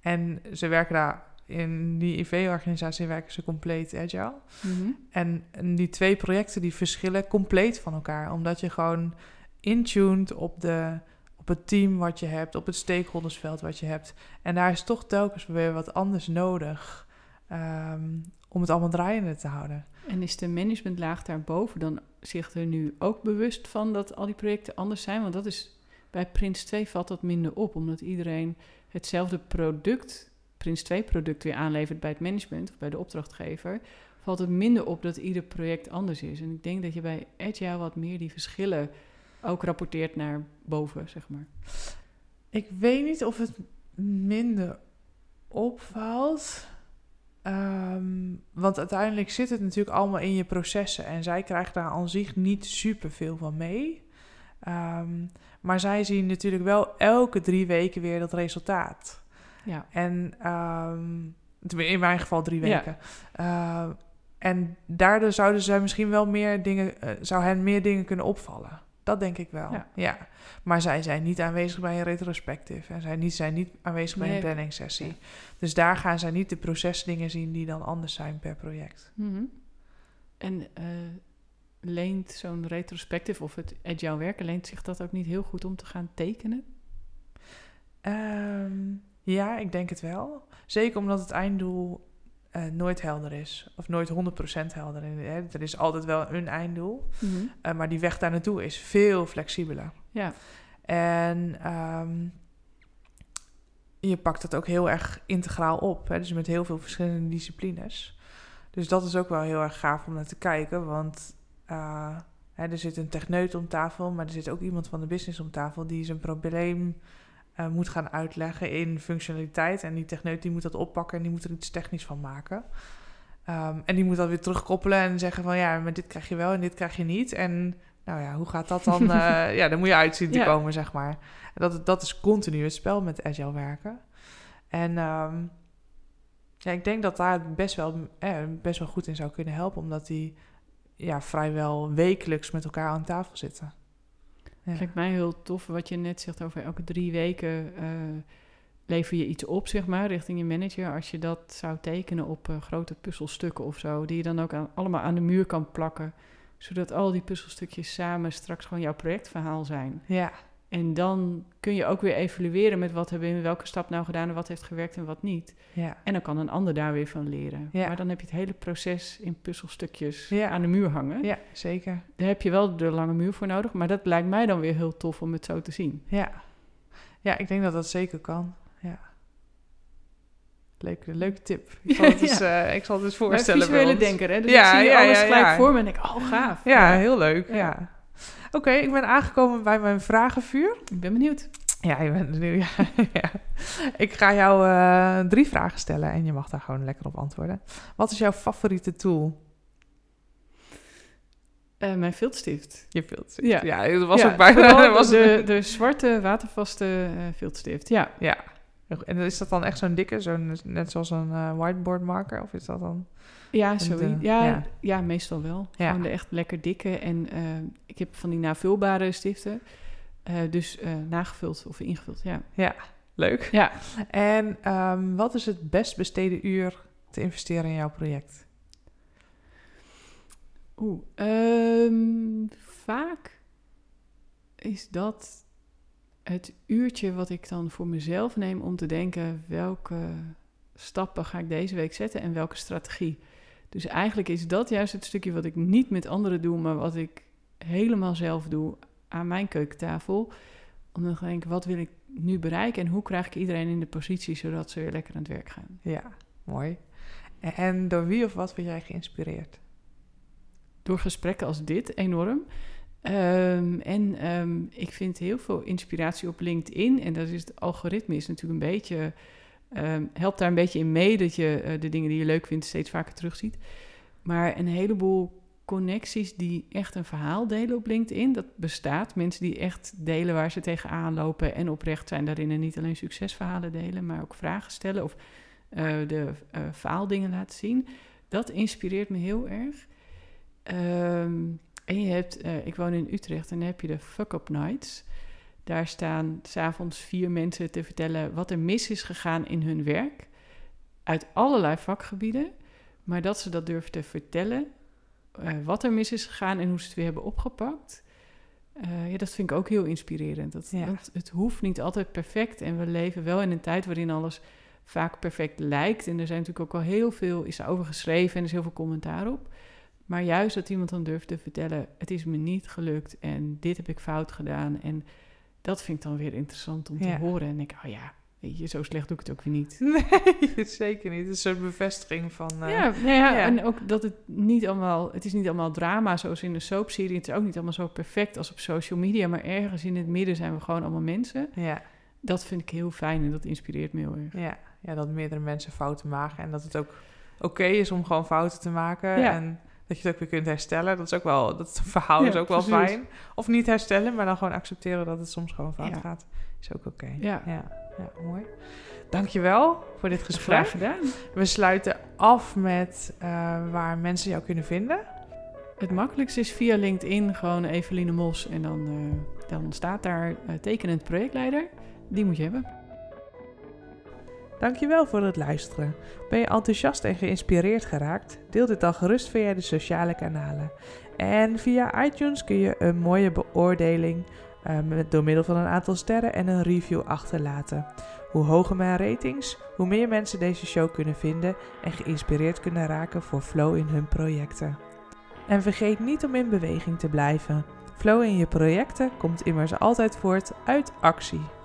En ze werken daar in die IV-organisatie werken ze compleet agile. Mhm. En, en die twee projecten die verschillen compleet van elkaar. Omdat je gewoon intuned op, de, op het team wat je hebt, op het stakeholdersveld wat je hebt. En daar is toch telkens weer wat anders nodig ehm, om het allemaal draaiende te houden. En is de managementlaag daarboven dan zich er nu ook bewust van dat al die projecten anders zijn? Want dat is bij Prins 2 valt dat minder op, omdat iedereen hetzelfde product, Prins 2 product, weer aanlevert bij het management of bij de opdrachtgever. Valt het minder op dat ieder project anders is. En ik denk dat je bij Agile wat meer die verschillen ook rapporteert naar boven, zeg maar. Ik weet niet of het minder opvalt. Ehm, want uiteindelijk zit het natuurlijk allemaal in je processen. En zij krijgt daar aan zich niet superveel van mee. Ehm, maar zij zien natuurlijk wel elke drie weken weer dat resultaat. Ja. En ehm, in mijn geval drie Ja. weken. Ehm, en daardoor zouden zij misschien wel meer dingen, eh, zou hen meer dingen kunnen opvallen. Dat denk ik wel. Ja. Ja. Maar zij zijn niet aanwezig bij een retrospective. En zij niet, zijn niet aanwezig bij een planning sessie. Ja. Dus daar gaan zij niet de procesdingen zien die dan anders zijn per project. Mhm. En eh, leent zo'n retrospective of het agile werken, leent zich dat ook niet heel goed om te gaan tekenen? Ehm, ja, ik denk het wel. Zeker omdat het einddoel eh, nooit helder is. Of nooit 100% helder. Hè. Er is altijd wel een einddoel. Eh, maar die weg daar naartoe is veel flexibeler. Ja, En ehm, je pakt het ook heel erg integraal op. Hè? Dus met heel veel verschillende disciplines. Dus dat is ook wel heel erg gaaf om naar te kijken. Want eh, hè, er zit een techneut om tafel, maar er zit ook iemand van de business om tafel die zijn probleem eh, moet gaan uitleggen in functionaliteit. En die techneut die moet dat oppakken en die moet er iets technisch van maken. Ehm, en die moet dat weer terugkoppelen en zeggen van ja, maar dit krijg je wel en dit krijg je niet. En nou ja, hoe gaat dat dan? (laughs) eh, ja, dan moet je uitzien te Ja. komen, zeg maar. Dat, dat is continu het spel met agile werken. En ehm, ja, ik denk dat daar best wel, eh, best wel goed in zou kunnen helpen, omdat die ja, vrijwel wekelijks met elkaar aan tafel zitten. Ja. lijkt mij heel tof wat je net zegt over elke drie weken eh, lever je iets op, zeg maar, richting je manager. Als je dat zou tekenen op eh, grote puzzelstukken of zo, die je dan ook aan, allemaal aan de muur kan plakken, zodat al die puzzelstukjes samen straks gewoon jouw projectverhaal zijn. ja, En dan kun je ook weer evalueren met wat hebben we in welke stap nou gedaan en wat heeft gewerkt en wat niet. ja, En dan kan een ander daar weer van leren. Ja. Maar dan heb je het hele proces in puzzelstukjes Ja. aan de muur hangen. ja, zeker. Daar heb je wel de lange muur voor nodig, maar dat lijkt mij dan weer heel tof om het zo te zien. Ja. ja, ik denk dat dat zeker kan. Ja. Leuke, leuke tip. (laughs) Ik zal het, eens, eh, ik zal het eens Maar voorstellen. visuele denker, hè? Dus Ja, ik zie ja, alles gelijk voor me en denk, oh, gaaf. Ja, heel leuk. Ja. Oké, ik ben aangekomen bij mijn vragenvuur. Ik ben benieuwd. Ja, je bent er nu. Ja. (laughs) ja. Ik ga jou eh, drie vragen stellen en je mag daar gewoon lekker op antwoorden. Wat is jouw favoriete tool? Eh, mijn viltstift. Je wilt. Ja. ja, dat was Ja, ook bijna. dat (laughs) was de, de zwarte watervaste viltstift. Ja. Ja. En is dat dan echt zo'n dikke, zo'n, net zoals een whiteboard marker? Of is dat dan... Ja, En zo. de- ja, ja. ja. meestal wel. Ja. Gewoon de echt lekker dikke. En eh, ik heb van die navulbare stiften. Eh, dus eh, nagevuld of ingevuld, ja. Ja, leuk. Ja, En ehm, wat is het best besteden uur te investeren in jouw project? Oeh, ehm, vaak is dat het uurtje wat ik dan voor mezelf neem om te denken welke stappen ga ik deze week zetten en welke strategie. Dus eigenlijk is dat juist het stukje wat ik niet met anderen doe, maar wat ik helemaal zelf doe aan mijn keukentafel. Om dan te denken, wat wil ik nu bereiken en hoe krijg ik iedereen in de positie zodat ze weer lekker aan het werk gaan. Ja, mooi. En door wie of wat word jij geïnspireerd? door gesprekken als dit enorm. Ehm, en ehm, ik vind heel veel inspiratie op LinkedIn. En dat is het algoritme is natuurlijk een beetje. Ehm, helpt daar een beetje in mee dat je eh, de dingen die je leuk vindt steeds vaker terugziet. Maar een heleboel connecties die echt een verhaal delen op LinkedIn, dat bestaat. Mensen die echt delen waar ze tegenaan lopen en oprecht zijn daarin en niet alleen succesverhalen delen, maar ook vragen stellen of eh, de eh faaldingen laten zien. Dat inspireert me heel erg. Ehm, en je hebt, ik woon in Utrecht en dan heb je de fuck-up nights. Daar staan s'avonds vier mensen te vertellen wat er mis is gegaan in hun werk. uit allerlei vakgebieden, maar dat ze dat durven te vertellen, eh, wat er mis is gegaan en hoe ze het weer hebben opgepakt. Eh, ja, dat vind ik ook heel inspirerend. Dat, Ja. het hoeft niet altijd perfect en we leven wel in een tijd waarin alles vaak perfect lijkt. En er zijn natuurlijk ook al heel veel, is over geschreven en er is heel veel commentaar op. Maar juist dat iemand dan durft te vertellen, het is me niet gelukt en dit heb ik fout gedaan. En dat vind ik dan weer interessant om te Ja. horen. En ik, oh ja, weet je, zo slecht doe ik het ook weer niet. (laughs) Nee, zeker niet. Het is een bevestiging van... eh, ja, nou ja, ja. en ook dat het niet allemaal, het is niet allemaal drama zoals in de soapserie. Het is ook niet allemaal zo perfect als op social media, maar ergens in het midden zijn we gewoon allemaal mensen. ja, Dat vind ik heel fijn en dat inspireert me heel erg. ja, ja, dat meerdere mensen fouten maken. En dat het ook oké is om gewoon fouten te maken. Ja. En dat je het ook weer kunt herstellen. Dat is ook wel... Dat verhaal is ook wel precies. fijn. Of niet herstellen, maar dan gewoon accepteren dat het soms gewoon fout Ja. gaat. Is ook oké. Ja. ja. Ja, mooi. Dankjewel voor dit gesprek. Graag gedaan. We sluiten af met eh, waar mensen jou kunnen vinden. Het makkelijkste is via LinkedIn gewoon Eveline Mos en dan, eh, dan staat daar eh, tekenend projectleider. Die moet je hebben. Dankjewel voor het luisteren. Ben je enthousiast en geïnspireerd geraakt? Deel dit dan gerust via de sociale kanalen. En via iTunes kun je een mooie beoordeling eh, met, door middel van een aantal sterren en een review achterlaten. Hoe hoger mijn ratings, hoe meer mensen deze show kunnen vinden en geïnspireerd kunnen raken voor flow in hun projecten. En vergeet niet om in beweging te blijven. Flow in je projecten komt immers altijd voort uit actie.